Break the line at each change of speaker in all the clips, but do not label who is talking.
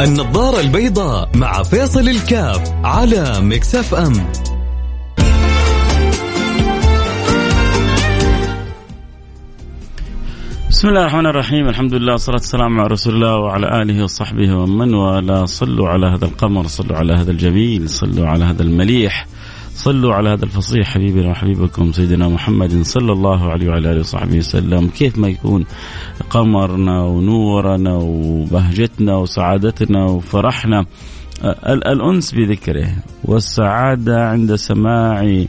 النظارة البيضاء مع فيصل الكاف على مكسف أم.
بسم الله الرحمن الرحيم. الحمد لله والصلاة والسلام على رسول الله وعلى آله وصحبه ومن والاه. صلوا على هذا القمر صلوا على هذا الجميل صلوا على هذا المليح. صلوا على هذا الفصيح حبيبنا وحبيبكم سيدنا محمد صلى الله عليه وعلى آله وصحبه وسلم. كيف ما يكون قمرنا ونورنا وبهجتنا وسعادتنا وفرحنا الأنس بذكره والسعادة عند سماع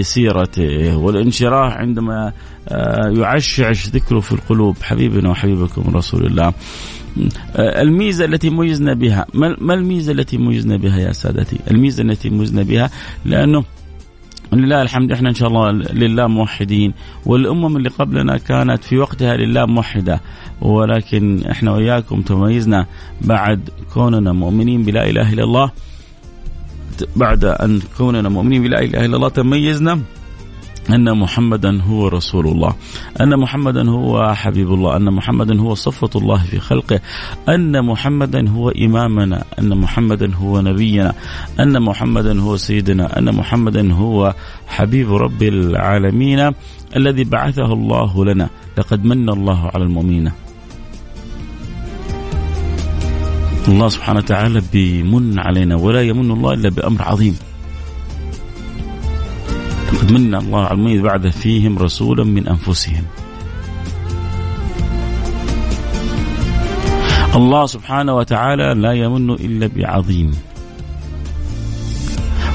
سيرته والانشراح عندما آه، يعشعش ذكره في القلوب حبيبنا وحبيبكم رسول الله. الميزة التي ميزنا بها ما الميزة التي ميزنا بها يا سادتي؟ الميزة التي ميزنا بها لأنه لله الحمد إحنا إن شاء الله لله موحدين والأمم اللي قبلنا كانت في وقتها لله موحدة ولكن إحنا واياكم تميزنا بعد كوننا مؤمنين بلا إله إلا الله بعد أن كوننا مؤمنين بلا إله إلا الله تميزنا أن محمدا هو رسول الله. أن محمدا هو حبيب الله. أن محمدا هو صفة الله في خلقه. أن محمدا هو إمامنا. أن محمدا هو نبينا. أن محمدا هو سيدنا. أن محمدا هو حبيب رب العالمين الذي بعثه الله لنا. لقد من الله على المؤمنين. الله سبحانه وتعالى بيمن علينا ولا يمن الله إلا بأمر عظيم. لقد من الله على المؤمنين بعد فيهم رسولا من أنفسهم. الله سبحانه وتعالى لا يمن إلا بعظيم.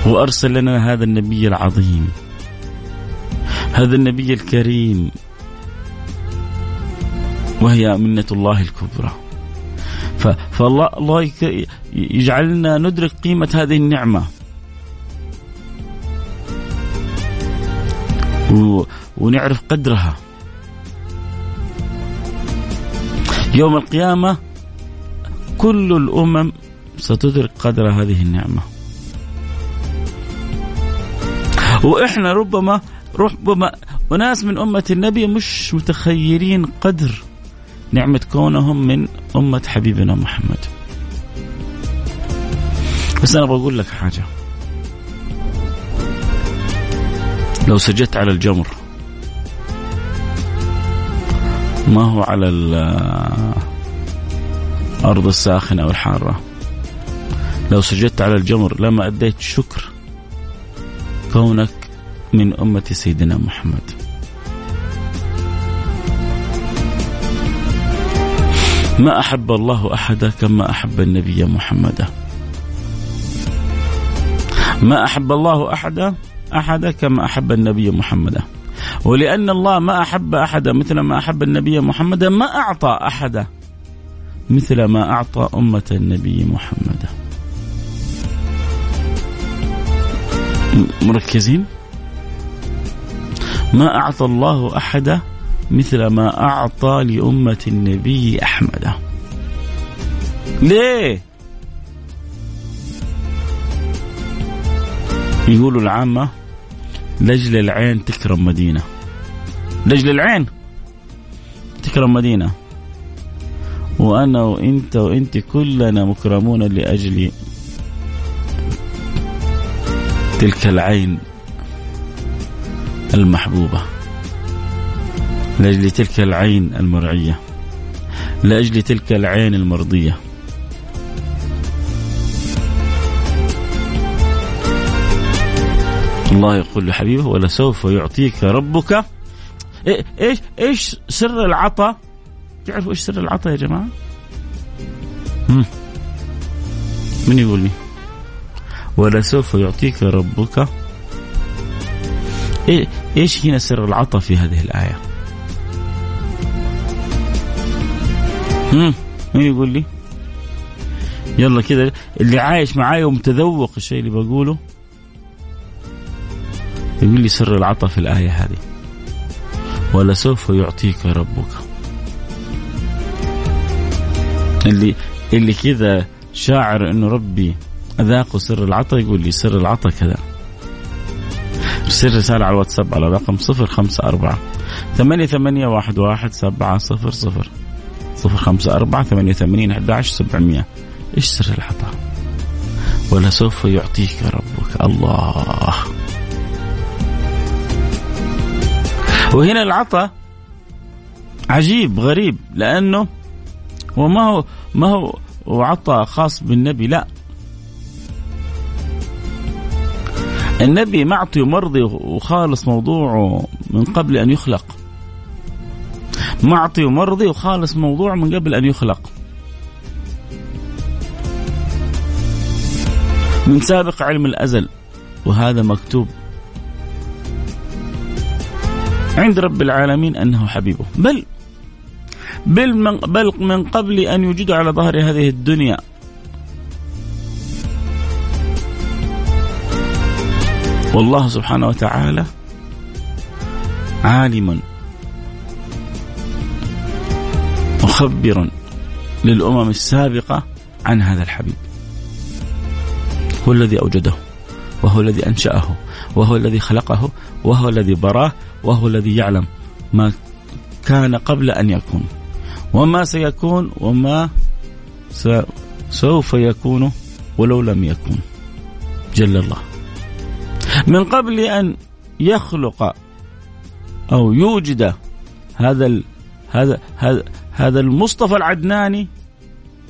وأرسل لنا هذا النبي العظيم. هذا النبي الكريم وهي منة الله الكبرى. فالله الله يجعلنا ندرك قيمة هذه النعمة. ونعرف قدرها. يوم القيامة كل الأمم ستدرك قدر هذه النعمة. وإحنا ربما ربما وناس من أمة النبي مش متخيلين قدر نعمة كونهم من أمة حبيبنا محمد. بس أنا بقول لك حاجة. لو سجدت على الجمر. ما هو على الأرض الساخنة أو الحارة؟ لو سجدت على الجمر لما أديت شكر كونك من أمة سيدنا محمد. ما أحب الله أحدا كما أحب النبي محمدا ما أحب الله أحدا أحدا كما أحب النبي محمدا ولأن الله ما أحب أحدا مثل ما أحب النبي محمدا ما أعطى أحدا مثل ما أعطى أمة النبي محمد. مركزين؟ ما أعطى الله أحدا مثل ما أعطى لأمة النبي أحمد. ليه؟ يقولوا العامة لجل العين تكرم مدينة. لجل العين تكرم مدينة. وأنا وأنت وأنت كلنا مكرمون لأجل تلك العين المحبوبة. لأجل تلك العين المرعية. لأجل تلك العين المرضية. الله يقول لحبيبه ولسوف يعطيك ربك إيش إيش سر العطاء؟ تعرفوا إيش سر العطاء يا جماعة؟ مم. من يقول لي؟ ولسوف يعطيك ربك إيه إيش هنا سر العطاء في هذه الآية؟ مم. مين يقول لي؟ يلا كذا اللي عايش معاي ومتذوق الشيء اللي بقوله يقول لي سر العطاء في الآية هذه. ولسوف يعطيك ربك. اللي اللي كذا شاعر إنه ربي أذاقه سر العطاء يقول لي سر العطاء كذا. ارسل رسالة على الواتساب على رقم صفر خمسة أربعة ثمانية ثمانية واحد واحد سبعة صفر صفر. صفر خمسة أربعة ثمانية ثمانين أحد عشر سبعمية. إيش سر العطاء ولسوف يعطيك ربك. الله. وهنا العطاء عجيب غريب لأنه وما هو ما هو عطاء خاص بالنبي لا. النبي معطي ومرضي وخالص موضوعه من قبل أن يخلق. معطي ومرضي وخالص موضوعه من قبل أن يخلق. من سابق علم الأزل وهذا مكتوب. عند رب العالمين أنه حبيبه. بل بل من, بل من قبل أن يوجد على ظهر هذه الدنيا. والله سبحانه وتعالى عالم مخبر للأمم السابقة عن هذا الحبيب. هو الذي أوجده وهو الذي أنشأه وهو الذي خلقه وهو الذي براه وهو الذي يعلم ما كان قبل أن يكون. وما سيكون وما سوف يكون ولو لم يكن جل الله. من قبل أن يخلق أو يوجد هذا ال هذا هذا هذا المصطفى العدناني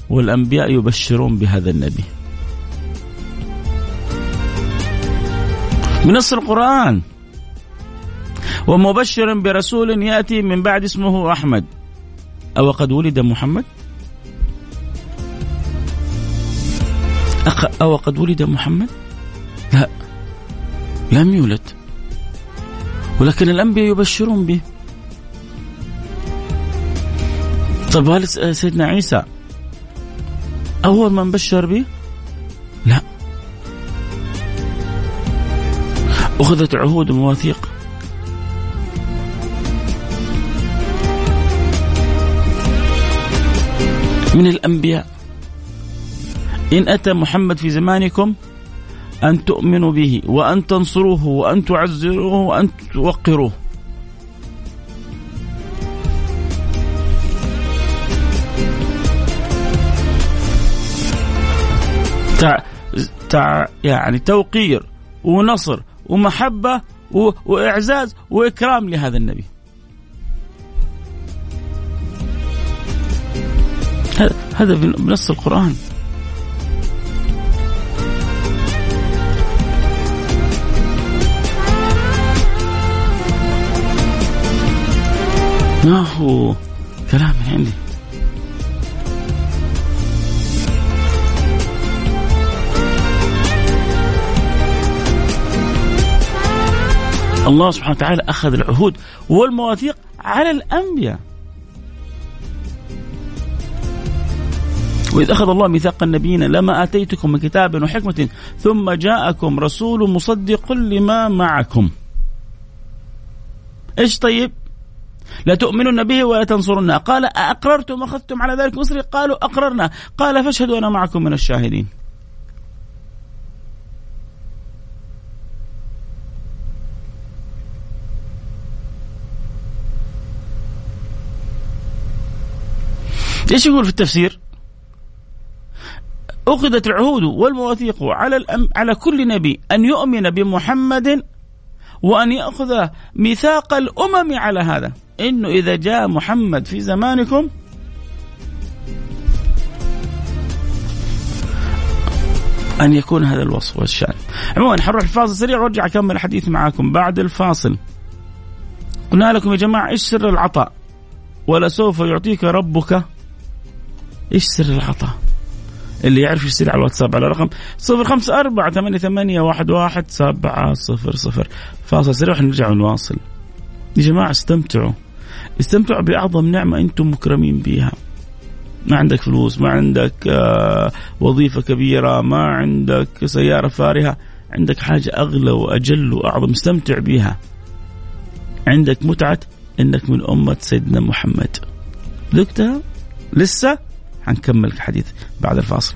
والأنبياء يبشرون بهذا النبي. من نص القرآن. ومبشرا برسول يأتي من بعد اسمه أحمد أو قد ولد محمد؟ أو قد ولد محمد؟ لا لم يولد ولكن الأنبياء يبشرون به طيب هل سيدنا عيسى أول من بشر به؟ لا أخذت عهود ومواثيق من الأنبياء. إن أتى محمد في زمانكم أن تؤمنوا به وأن تنصروه وأن تعزروه وأن توقروه. تع... تع... يعني توقير ونصر ومحبة و... وإعزاز وإكرام لهذا النبي. هذا بنص القرآن. ما هو كلام من عندي. الله سبحانه وتعالى أخذ العهود والمواثيق على الأنبياء. وإذ أخذ الله ميثاق النبيين لما آتيتكم من كتاب وحكمة ثم جاءكم رسول مصدق لما معكم. إيش طيب؟ لا تؤمنون به ولا تنصرونه قال أقررتم أخذتم على ذلك مصري؟ قالوا أقررنا. قال فاشهدوا أنا معكم من الشاهدين. إيش يقول في التفسير؟ أخذت العهود والمواثيق على الأم على كل نبي أن يؤمن بمحمد وأن يأخذ ميثاق الأمم على هذا إنه إذا جاء محمد في زمانكم أن يكون هذا الوصف والشأن. عموما حنروح الفاصل سريع وأرجع أكمل الحديث معاكم بعد الفاصل. قلنا لكم يا جماعة إيش سر العطاء؟ ولسوف يعطيك ربك إيش سر العطاء؟ اللي يعرف يرسل على الواتساب على رقم 054 88 11 700 فاصل سريع ونرجع ونواصل. يا جماعة استمتعوا. استمتعوا بأعظم نعمة أنتم مكرمين بها ما عندك فلوس ما عندك آه، وظيفة كبيرة ما عندك سيارة فارهة. عندك حاجة أغلى وأجل وأعظم استمتع بها عندك متعة أنك من أمة سيدنا محمد. ذقتها لسه؟ حنكمل الحديث بعد الفاصل.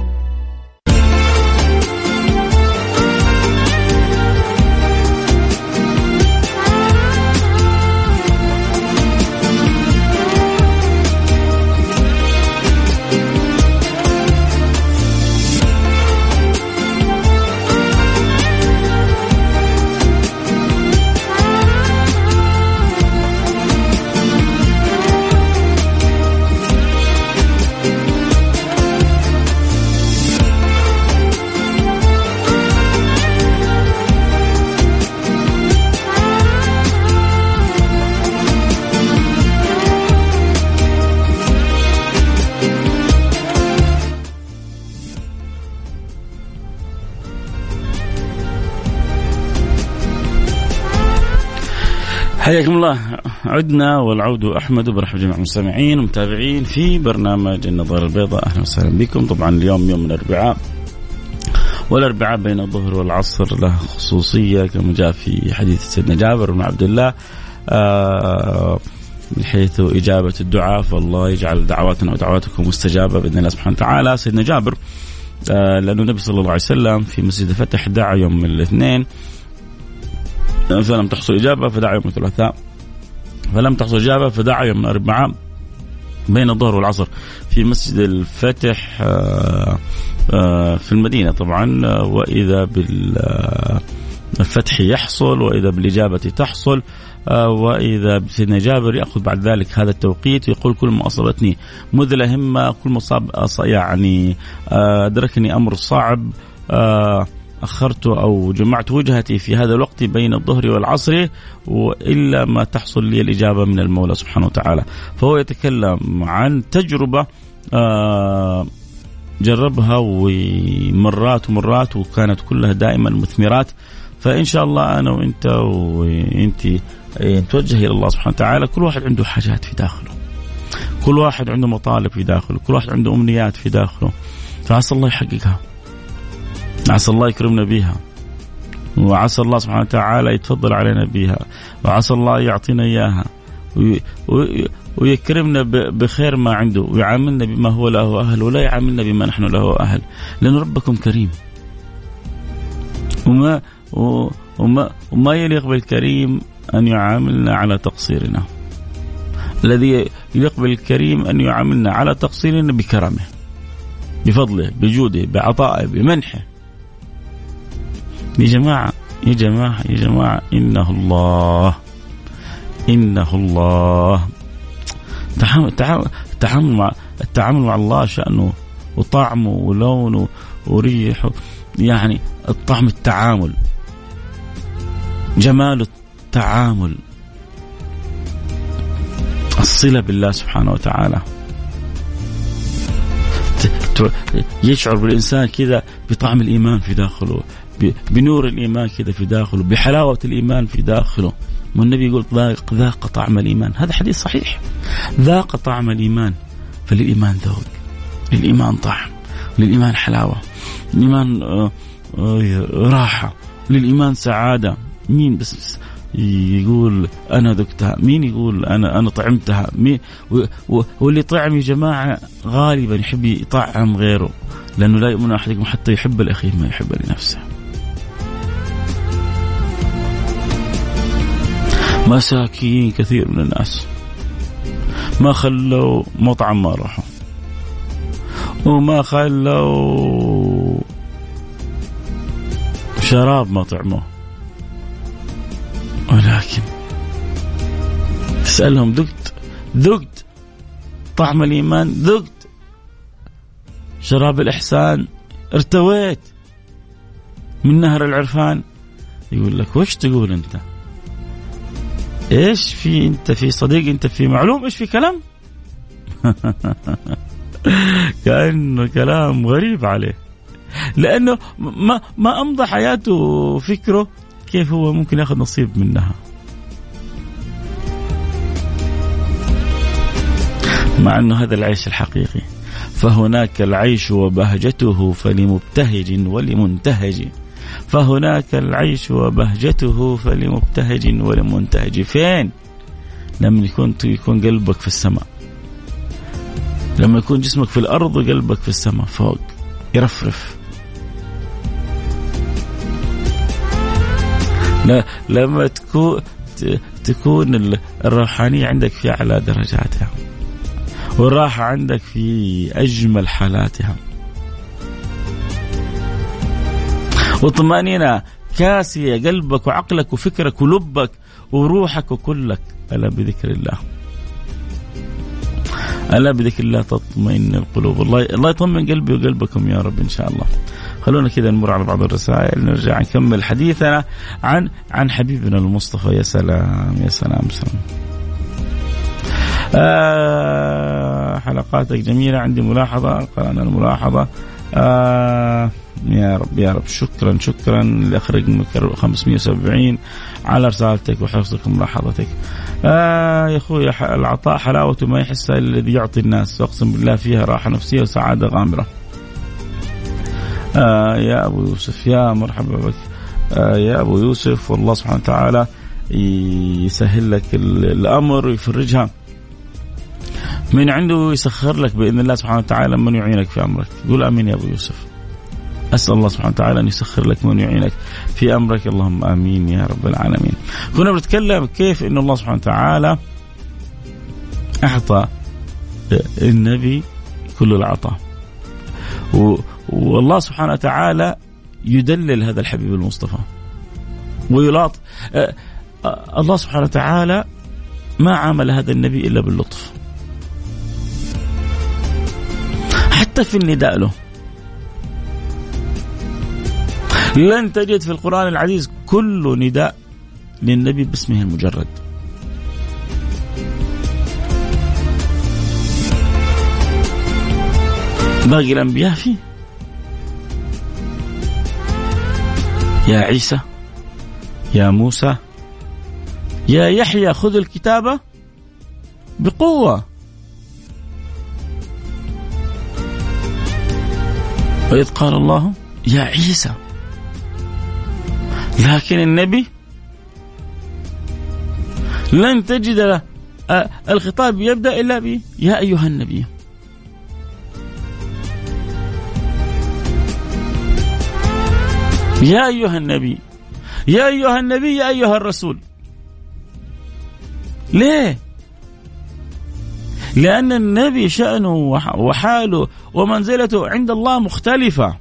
حياكم الله. عدنا والعود أحمد وبرحب جميع المستمعين والمتابعين في برنامج النظاره البيضاء. أهلا وسهلا بكم. طبعا اليوم يوم الأربعاء. والأربعاء بين الظهر والعصر له خصوصية كما جاء في حديث سيدنا جابر بن عبد الله آه من حيث إجابة الدعاء فالله يجعل دعواتنا ودعواتكم مستجابة بإذن الله سبحانه وتعالى. سيدنا جابر آه لأنه النبي صلى الله عليه وسلم في مسجد الفتح دعا يوم الاثنين فلم تحصل إجابة فدعا يوم الثلاثاء. فلم تحصل إجابة فدعا يوم الأربعاء بين الظهر والعصر في مسجد الفتح آه، آه، في المدينة طبعا. آه، وإذا بالفتح يحصل وإذا بالإجابة تحصل وإذا سيدنا جابر يأخذ بعد ذلك هذا التوقيت ويقول كل ما أصابتني مذلة همة كل ما صاب يعني أدركني أمر صعب أخرت أو جمعت وجهتي في هذا الوقت بين الظهر والعصر وإلا ما تحصل لي الإجابة من المولى سبحانه وتعالى. فهو يتكلم عن تجربة آه جربها ومرات ومرات وكانت كلها دائما مثمرات. فإن شاء الله أنا وأنت وأنت نتوجه إلى الله سبحانه وتعالى. كل واحد عنده حاجات في داخله. كل واحد عنده مطالب في داخله. كل واحد عنده أمنيات في داخله. فعسى الله يحققها. عسى الله يكرمنا بها وعسى الله سبحانه وتعالى يتفضل علينا بها وعسى الله يعطينا إياها. ويكرمنا بخير ما عنده. ويعاملنا بما هو له أهل ولا يعاملنا بما نحن له أهل. لأن ربكم كريم. وما وما وما يليق بالكريم أن يعاملنا على تقصيرنا. الذي يليق بالكريم أن يعاملنا على تقصيرنا بكرمه بفضله بجوده بعطائه بمنحه. يا جماعة يا جماعة يا جماعة إنه الله إنه الله. التعامل مع التعامل مع الله شأنه وطعمه ولونه وريحه يعني الطعم التعامل جمال التعامل. الصلة بالله سبحانه وتعالى. يشعر بالإنسان كذا بطعم الإيمان في داخله. بنور الإيمان كذا في داخله بحلاوة الإيمان في داخله. والنبي يقول ذاق ذاق طعم الإيمان. هذا حديث صحيح. ذاق طعم الإيمان. فللايمان ذوق. للايمان طعم. للإيمان حلاوة. الإيمان آه، آه، راحة. للإيمان سعادة. مين بس يقول أنا ذقتها؟ مين يقول أنا أنا طعمتها؟ مين؟ واللي طعم يا جماعة غالبا يحب يطعم غيره. لأنه لا يؤمن أحدكم حتى يحب لاخيه ما يحب لنفسه. مساكين كثير من الناس. ما خلوا مطعم ما راحوا. وما خلوا شراب ما طعموه. ولكن تسألهم ذقت ذقت طعم الإيمان ذقت شراب الإحسان ارتويت من نهر العرفان. يقول لك وش تقول أنت؟ إيش في أنت في صديق أنت في معلوم؟ إيش في كلام؟ كأنه كلام غريب عليه. لأنه ما ما أمضى حياته فكره كيف هو ممكن ياخذ نصيب منها. مع إنه هذا العيش الحقيقي. فهناك العيش وبهجته فلمبتهج ولمنتهج. فهناك العيش وبهجته فلمبتهج ولمنتهج. فين؟ لما يكون يكون قلبك في السماء. لما يكون جسمك في الأرض وقلبك في السماء فوق. يرفرف. لما تكون تكون الروحانية عندك في أعلى درجاتها. والراحة عندك في أجمل حالاتها. والطمانينه كاسية قلبك وعقلك وفكرك ولبك وروحك وكلك. ألا بذكر الله. ألا بذكر الله تطمئن القلوب. الله الله يطمن قلبي وقلبكم يا رب إن شاء الله. خلونا كذا نمر على بعض الرسائل. نرجع نكمل حديثنا عن عن حبيبنا المصطفى. يا سلام يا سلام سلام. آه حلقاتك جميلة. عندي ملاحظة. قرأنا الملاحظة. آه يا رب يا رب. شكرا شكرا. لاخ رقمك 570 على رسالتك وحرصك وملاحظتك. آه يا أخوي العطاء حلاوته ما يحسها إلا الذي يعطي الناس. واقسم بالله فيها راحة نفسية وسعادة غامرة. آه يا أبو يوسف يا مرحبا بك. آه يا أبو يوسف والله سبحانه وتعالى يسهل لك الأمر ويفرجها من عنده يسخر لك بإذن الله سبحانه وتعالى من يعينك في أمرك. قول آمين يا أبو يوسف. أسأل الله سبحانه وتعالى أن يسخر لك من يعينك في أمرك. اللهم آمين يا رب العالمين. كنا بنتكلم كيف إن الله سبحانه وتعالى أعطى النبي كل العطاء. والله سبحانه وتعالى يدلل هذا الحبيب المصطفى. ويلاط الله سبحانه وتعالى ما عامل هذا النبي إلا باللطف. حتى في النداء له. لن تجد في القرآن العزيز كل نداء للنبي باسمه المجرد. باقي الأنبياء فيه. يا عيسى يا موسى يا يحيى خذ الكتابة بقوة. وإذ قال الله يا عيسى لكن النبي لن تجد له الخطاب يبدأ إلا ب يا أيها النبي. يا أيها النبي يا أيها النبي يا أيها الرسول. ليه؟ لأن النبي شأنه وحاله ومنزلته عند الله مختلفة.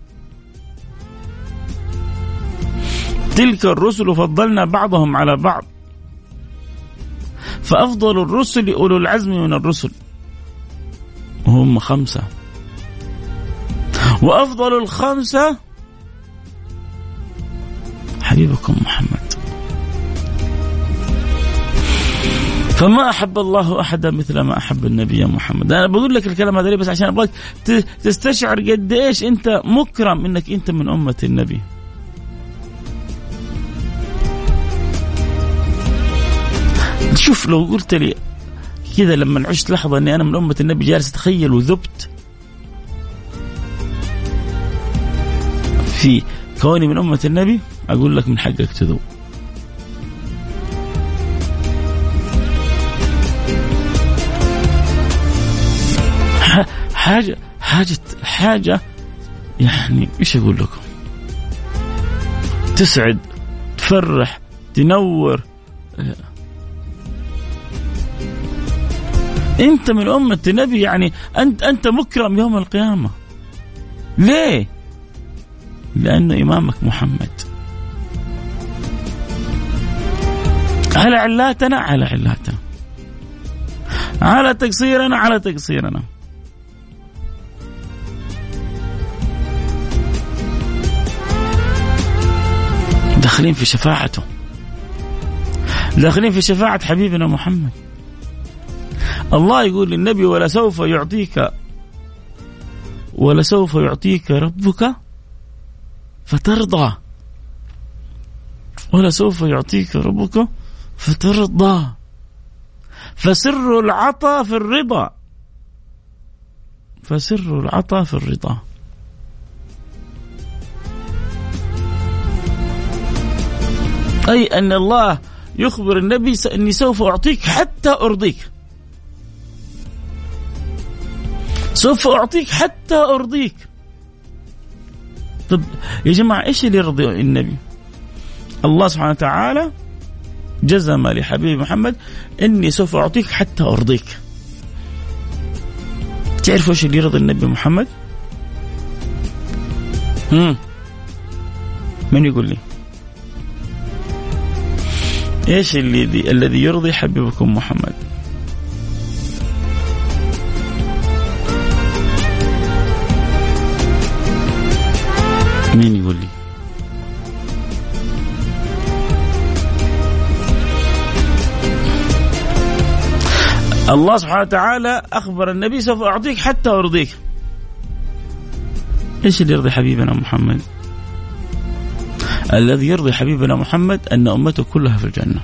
تلك الرسل فضلنا بعضهم على بعض. فأفضل الرسل أولو العزم من الرسل. وهم خمسة. وأفضل الخمسة حبيبكم فما أحب الله أحدا مثل ما أحب النبي محمد. أنا بقول لك الكلام هذا بس عشان أبغاك تستشعر قد إيش أنت مكرم أنك أنت من أمة النبي. شوف لو قلت لي كذا لما عشت لحظة إني أنا من أمة النبي جالس أتخيل وذبت في كوني من أمة النبي أقول لك من حقك تذوب. حاجة حاجة حاجة يعني إيش أقول لكم؟ تسعد تفرح تنور. أنت من أمة النبي يعني انت أنت مكرم يوم القيامة. ليه؟ لأنه إمامك محمد. على علاتنا على علاتنا. على تقصيرنا على تقصيرنا. داخلين في شفاعته. داخلين في شفاعة حبيبنا محمد. الله يقول للنبي ولسوف يعطيك ولسوف يعطيك ربك فترضى. ولسوف يعطيك ربك فترضى. فسر العطاء في الرضا. فسر العطاء في الرضا. أي أن الله يخبر النبي أني سوف أعطيك حتى أرضيك. سوف أعطيك حتى أرضيك. طب يا جماعة إيش اللي يرضي النبي؟ الله سبحانه وتعالى جزم لحبيب محمد إني سوف أعطيك حتى أرضيك. تعرفوا إيش اللي يرضي النبي محمد؟ مم. من يقول لي؟ إيش اللي الذي يرضي حبيبكم محمد؟ مين يقول لي؟ الله سبحانه وتعالى أخبر النبي سوف أعطيك حتى أرضيك. إيش اللي يرضي حبيبنا محمد؟ الذي يرضي حبيبنا محمد أن أمته كلها في الجنة.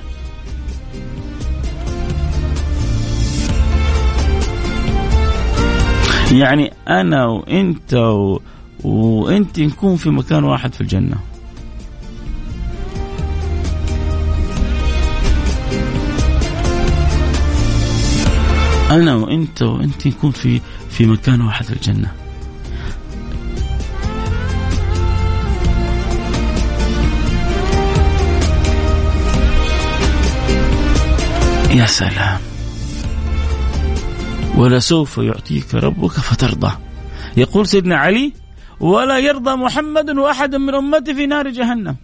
يعني أنا وأنت و... وأنت نكون في مكان واحد في الجنة. أنا وأنت وأنت نكون في في مكان واحد في الجنة. يا سلام. ولسوف يعطيك ربك فترضى. يقول سيدنا علي ولا يرضى محمد وأحد من امته في نار جهنم.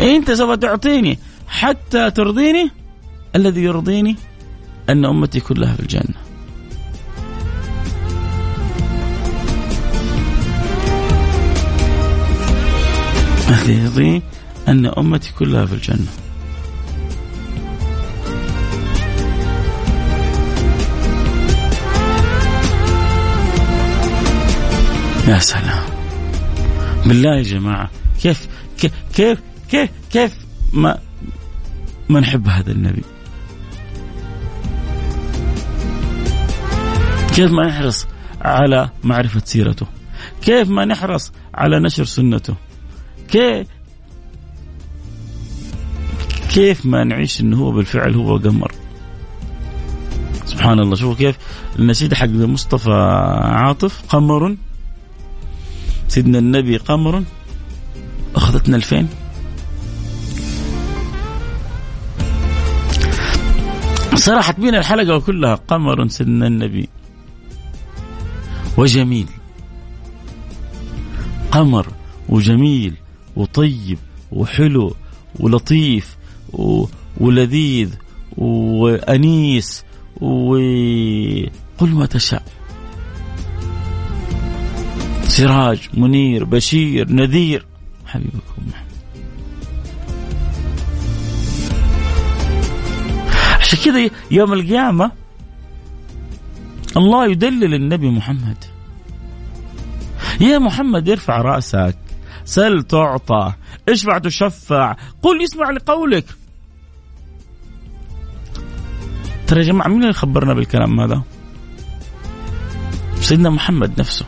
أنت سوف تعطيني حتى ترضيني الذي يرضيني أن أمتي كلها في الجنة. الذي يرضيني أن أمتي كلها في الجنة. يا سلام. بالله يا جماعة كيف كيف كيف كيف, ما ما نحب هذا النبي؟ كيف ما نحرص على معرفة سيرته؟ كيف ما نحرص على نشر سنته؟ كيف كيف ما نعيش إنه هو بالفعل هو قمر. سبحان الله. شوفوا كيف النشيد حق مصطفى عاطف قمر. سيدنا النبي قمر. أخذتنا الفين. سرحت بينا الحلقة كلها. قمر سيدنا النبي. وجميل. قمر وجميل وطيب وحلو ولطيف ولذيذ وأنيس وقل ما تشاء. سراج منير بشير نذير. حبيبكم. عشان كذا يوم القيامة الله يدلل النبي محمد. يا محمد ارفع رأسك سل تعطى اشفع تشفع قل يسمع لقولك. ترى يا جماعة مين اللي خبرنا بالكلام هذا؟ سيدنا محمد نفسه.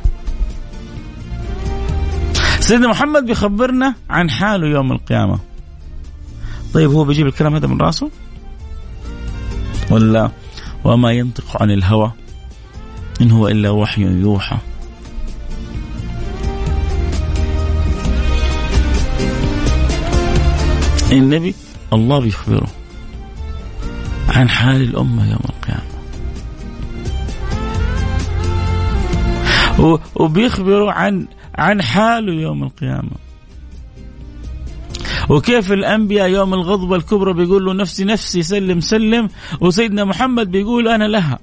سيدنا محمد بيخبرنا عن حاله يوم القيامة. طيب هو بيجيب الكلام هذا من راسه؟ ولا؟ وما ينطق عن الهوى؟ إن هو إلا وحي يوحى. النبي الله بيخبره. عن حال الأمة يوم القيامة. وبيخبروا عن عن حاله يوم القيامة. وكيف الأنبياء يوم الغضبة الكبرى بيقولوا نفسي نفسي سلم سلم وسيدنا محمد بيقول أنا لها.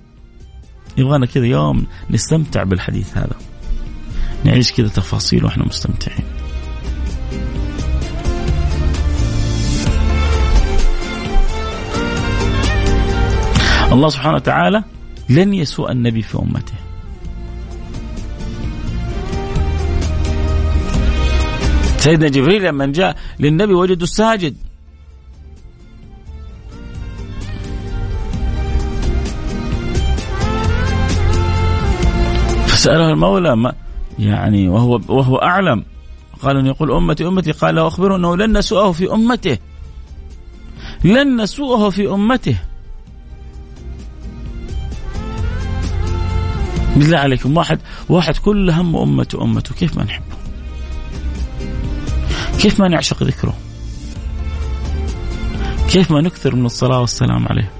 يبغانا كذا يوم نستمتع بالحديث هذا. نعيش كذا تفاصيل وإحنا مستمتعين. الله سبحانه وتعالى لن يسوء النبي في أمته. سيدنا جبريل لما جاء للنبي وجده ساجد فسأله المولى ما يعني وهو وهو أعلم. قال يقول أمتي أمتي. قال أخبره أنه لن نسوءه في أمته. لن نسوءه في أمته. بالله عليكم واحد واحد كل هم امته أمته كيف ما نحبه؟ كيف ما نعشق ذكره؟ كيف ما نكثر من الصلاة والسلام عليه؟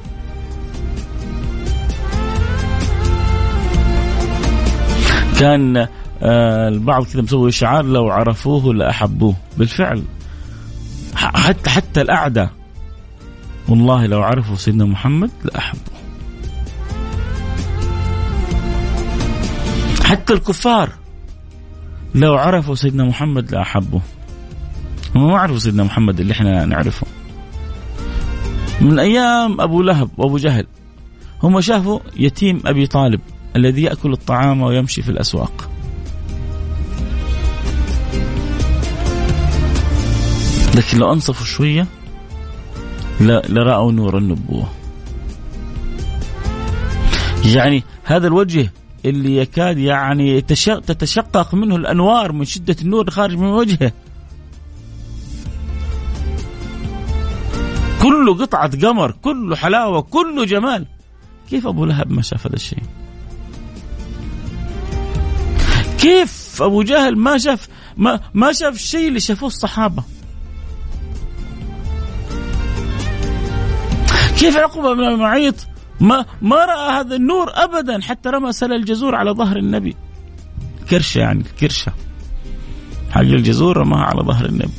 كان آه، البعض كذا مسوي شعار لو عرفوه لأحبوه بالفعل حتى حتى الأعداء والله لو عرفوا سيدنا محمد لأحبوه حتى الكفار لو عرفوا سيدنا محمد لأحبوه هم ما عرفوا سيدنا محمد اللي إحنا نعرفه. من أيام أبو لهب وأبو جهل هم شافوا يتيم أبي طالب الذي يأكل الطعام ويمشي في الأسواق. لكن لو أنصفوا شوية لرأوا نور النبوة. يعني هذا الوجه اللي يكاد يعني تتشقق منه الأنوار من شدة النور خارج من وجهه. كله قطعة قمر كله حلاوة كله جمال. كيف أبو لهب ما شاف هذا الشيء؟ كيف أبو جهل ما شاف ما ما شاف الشيء اللي شافوه الصحابة؟ كيف عقبة بن المعيط ما ما رأى هذا النور ابدا حتى رمى سل الجزور على ظهر النبي. كرشة يعني الكرشه حق الجزور رماها على ظهر النبي.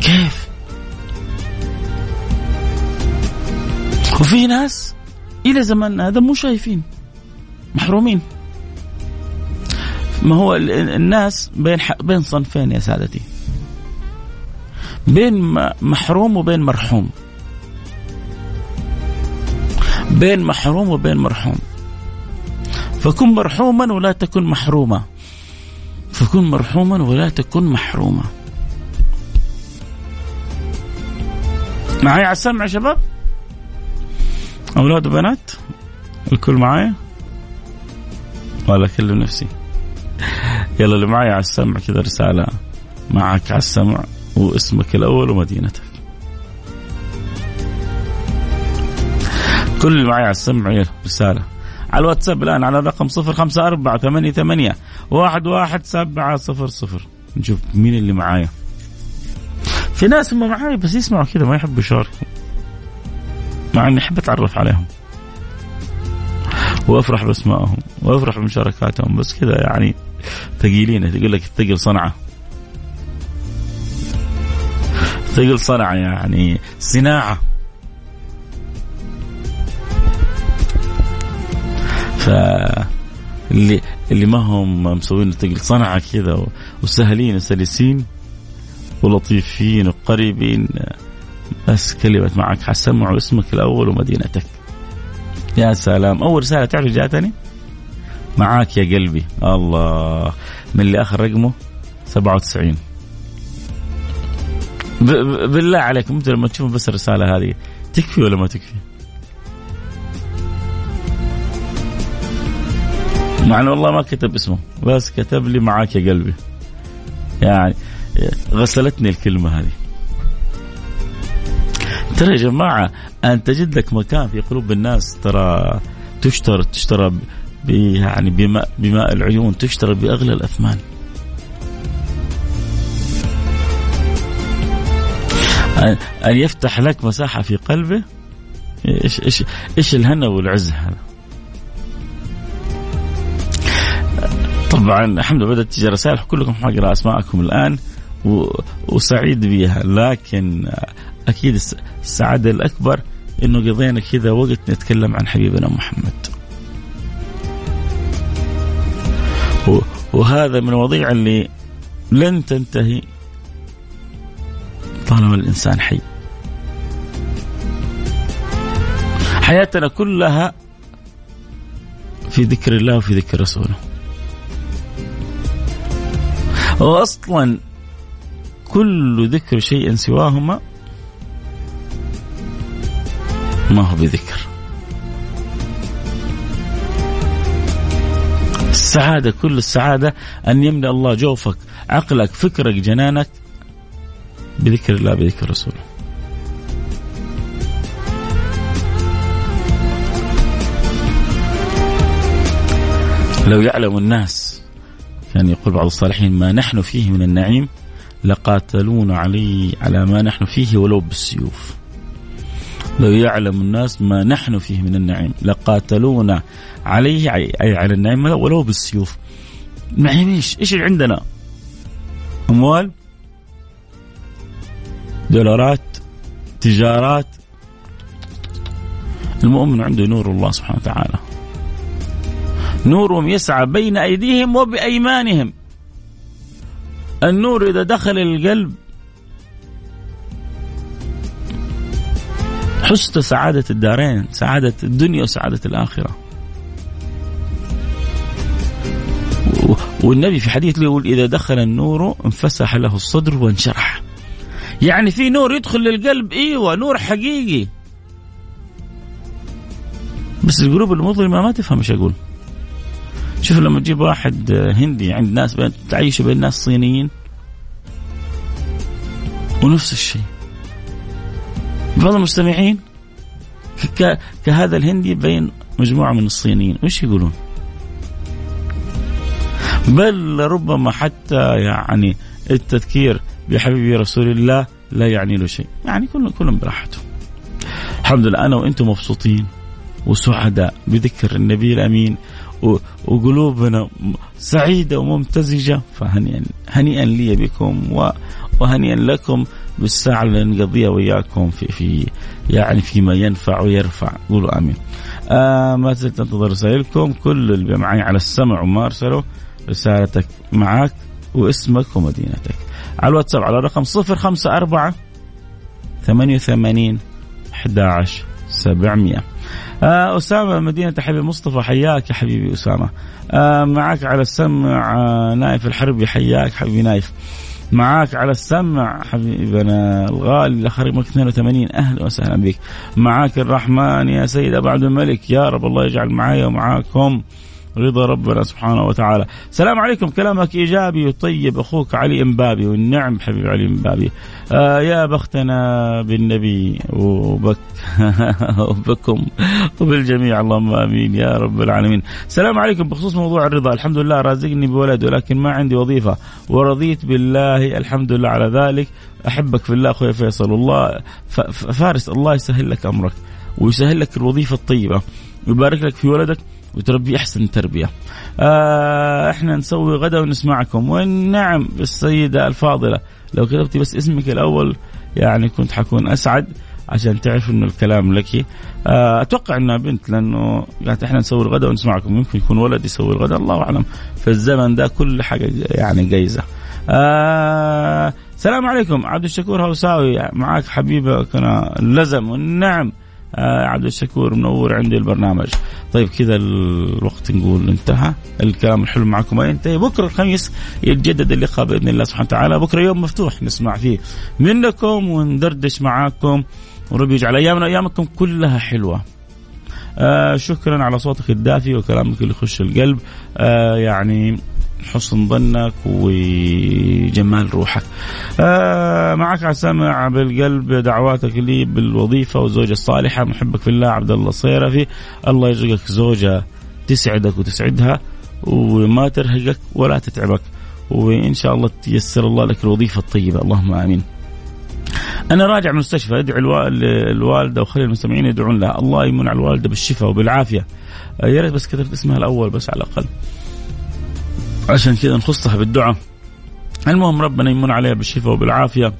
كيف؟ وفي ناس إلى زماننا هذا مو شايفين محرومين. ما هو الناس بين بين صنفين يا سادتي. بين محروم وبين مرحوم. بين محروم وبين مرحوم. فكن مرحوما ولا تكن محروما. فكن مرحوما ولا تكن محروما. معي على السمع يا شباب؟ أولاد وبنات؟ الكل معايا؟ ولا أكلم نفسي. يلا اللي معي على السمع كذا رسالة معك على السمع واسمك الأول ومدينتك. كل اللي معي على السمع يلا رسالة على الواتساب الآن على الرقم صفر خمسة أربعة ثمانية ثمانية. واحد واحد سبعة صفر صفر. نشوف مين اللي معايا. في ناس هم معاي بس يسمعوا كذا ما يحبوا يشاركوا مع إني أحب أتعرف عليهم. وأفرح بأسمائهم وأفرح بمشاركاتهم. بس كذا يعني ثقيلين. تقول لك الثقل صنعة. ثقل صنعة يعني صناعة. ف اللي ما هم مسوين صنعة كذا وسهلين وسلسين ولطيفين وقريبين. بس كلمة معك حسمع اسمك الأول ومدينتك. يا سلام. أول رسالة تعرف جاتني معاك يا قلبي. الله. من اللي أخر رقمه؟ 97 بالله عليكم أنتم لما تشوفوا بس الرسالة هذه تكفي ولا ما تكفي؟ مع إنه والله ما كتب اسمه بس كتب لي معاك يا قلبي. يعني غسلتني الكلمة هذه. ترى يا جماعة أن تجد لك مكان في قلوب الناس ترى تشترى تشترى يعني بماء, بماء العيون تشترى بأغلى الأثمان. أن يفتح لك مساحة في قلبه إيش إيش إيش الهنا والعز هذا؟ طبعا الحمد لله بدأت تجي رسائل كلكم حقرأ أسماءكم الآن وسعيد بها لكن أكيد السعادة الأكبر إنه قضينا كذا وقت نتكلم عن حبيبنا محمد وهذا من المواضيع اللي لن تنتهي طالما الإنسان حي. حياتنا كلها في ذكر الله وفي ذكر رسوله. واصلا كل ذكر شيء سواهما ما هو بذكر. السعادة كل السعادة أن يملأ الله جوفك عقلك فكرك جنانك بذكر الله بذكر رسوله لو يعلم الناس كان يقول بعض الصالحين ما نحن فيه من النعيم لقاتلون علي على ما نحن فيه ولو بالسيوف لو يعلم الناس ما نحن فيه من النعيم لقاتلونا عليه أي على النعيم ولو بالسيوف النعيم إيش؟ إيش عندنا؟ أموال دولارات تجارات المؤمن عنده نور الله سبحانه وتعالى نورهم يسعى بين أيديهم وبأيمانهم. النور إذا دخل القلب حست سعادة الدارين سعادة الدنيا وسعادة الآخرة. والنبي في حديث يقول إذا دخل النور انفسح له الصدر وانشرح. يعني في نور يدخل للقلب إيوه نور حقيقي. بس القلوب المظلمة ما تفهم إيش أقول. شوف لما تجيب واحد هندي عند ناس تعيشه بين ناس صينيين ونفس الشيء. بعض المستمعين كهذا الهندي بين مجموعة من الصينيين وش يقولون؟ بل ربما حتى يعني التذكير بحبيبي رسول الله لا يعني له شيء. يعني كلهم كلهم براحته الحمد لله أنا وأنتم مبسوطين وسعداء بذكر النبي الأمين وقلوبنا سعيدة وممتزجة فهنيئا هنيئا لي بكم وهنيئا لكم بالساعة اللي نقضيها وياكم في في يعني فيما ينفع ويرفع. قولوا آمين. آه ما زلت أنتظر رسائلكم. كل اللي معي على السمع وما ارسلوا رسالتك معك واسمك ومدينتك. على الواتساب على الرقم 054 88 11 700 آه أسامة مدينة حبيب مصطفى حياك يا حبيبي أسامة. آه معك على السمع آه نايف الحربي حياك حبيبي نايف. معاك على السمع حبيبنا الغالي الاخ 82 أهلا وسهلا بك. معاك الرحمن يا سيد أبو عبد الملك. يا رب الله يجعل معايا ومعاكم رضا ربنا سبحانه وتعالى. السلام عليكم. كلامك إيجابي وطيب. أخوك علي إمبابي والنعم حبيبي علي إمبابي. آه يا بختنا بالنبي وبك وبكم وبالجميع. اللهم آمين يا رب العالمين. السلام عليكم. بخصوص موضوع الرضا، الحمد لله رازقني بولد ولكن ما عندي وظيفة ورضيت بالله الحمد لله على ذلك. أحبك في الله أخوي فيصل. والله فارس الله يسهل لك أمرك ويسهل لك الوظيفة الطيبة ويبارك لك في ولدك وتربي أحسن تربية. آه إحنا نسوي غدا ونسمعكم. والنعم السيده الفاضلة. لو كتبتي بس اسمك الأول يعني كنت حكون أسعد عشان تعرف إنه الكلام لك. آه أتوقع إنها بنت لأنه قالت إحنا نسوي الغداء ونسمعكم يمكن يكون ولد يسوي الغداء الله أعلم. في الزمن ده كل حاجة يعني جايزة. آه السلام عليكم عبد الشكور هوساوي معاك حبيبك أنا لزم والنعم. عبد الشكور منور عندي البرنامج. طيب كذا الوقت نقول انتهى. الكلام الحلو معكم ما ينتهي بكرة الخميس يتجدد اللقاء بإذن الله سبحانه وتعالى. بكرة يوم مفتوح نسمع فيه منكم وندردش معاكم. وربي يجعل أيامنا ايامكم كلها حلوة. آه شكرا على صوتك الدافي وكلامك اللي يخش القلب. آه يعني حسن ظنك وجمال روحك. آه معك على السمع بالقلب دعواتك لي بالوظيفة والزوجة الصالحة. محبك في الله عبد الله الصيرفي الله يرزقك زوجة تسعدك وتسعدها وما ترهقك ولا تتعبك. وإن شاء الله تيسر الله لك الوظيفة الطيبة. اللهم آمين. أنا راجع من المستشفى ادعي الوالدة وخلي المستمعين يدعون لها. الله يمن على الوالدة بالشفاء وبالعافية. يا ريت بس كتبت اسمها الأول بس على الأقل. عشان كذا نخصها بالدعاء. المهم ربنا يمن عليها بالشفاء وبالعافية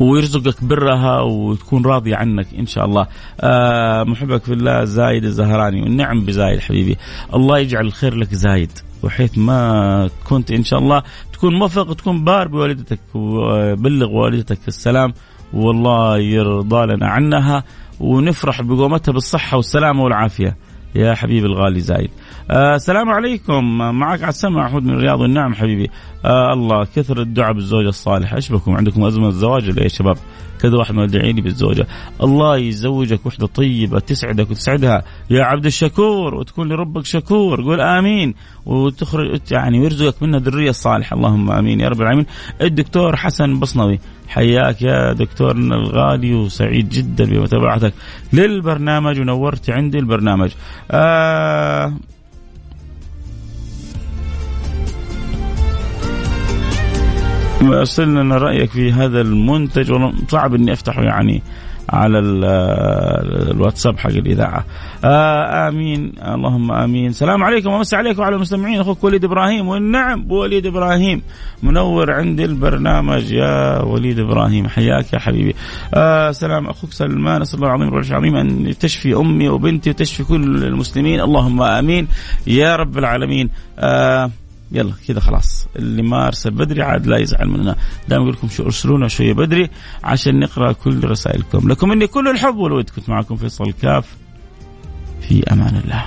ويرزقك برها وتكون راضية عنك إن شاء الله. آه محبك في الله زايد الزهراني والنعم بزايد حبيبي. الله يجعل الخير لك زايد وحيث ما كنت إن شاء الله تكون موفق وتكون بار بوالدتك وبلغ والدتك السلام والله يرضى لنا عنها ونفرح بقومتها بالصحة والسلامة والعافية. يا حبيبي الغالي زايد. آه السلام عليكم. معك على السمع محمود من الرياض والنعم حبيبي. آه الله كثر الدعاء بالزوجة الصالحة إيش بكم عندكم أزمة الزواج ولا يا شباب؟ كذا واحد مدعي لي بالزوجة الله يزوجك وحدة طيبة تسعدك وتسعدها. يا عبد الشكور وتكون لربك شكور. قول آمين. وتخرج يعني ويرزقك منها ذرية صالحة. اللهم آمين. يا رب العالمين. الدكتور حسن بصنوي. حياك يا دكتورنا الغالي وسعيد جدا بمتابعتك للبرنامج ونورت عندي البرنامج. آه ارسل لنا رأيك في هذا المنتج صعب إني أفتحه يعني على الواتساب حق الإذاعة. آه آمين اللهم آمين. سلام عليكم ومسي عليكم وعلى المستمعين أخوك وليد إبراهيم والنعم وليد إبراهيم منور عندي البرنامج يا وليد إبراهيم حياك يا حبيبي. آه سلام أخوك سلمان أسأل الله العظيم رب العالمين أن تشفي أمي وبنتي وتشفي كل المسلمين اللهم آمين يا رب العالمين. آه يلا كذا خلاص. اللي ما أرسل بدري عاد لا يزعل مننا. دائما أقول لكم شو أرسلونا شوية بدري عشان نقرأ كل رسائلكم. لكم مني كل الحب والود. كنت معكم فيصل كاف. في أمان الله.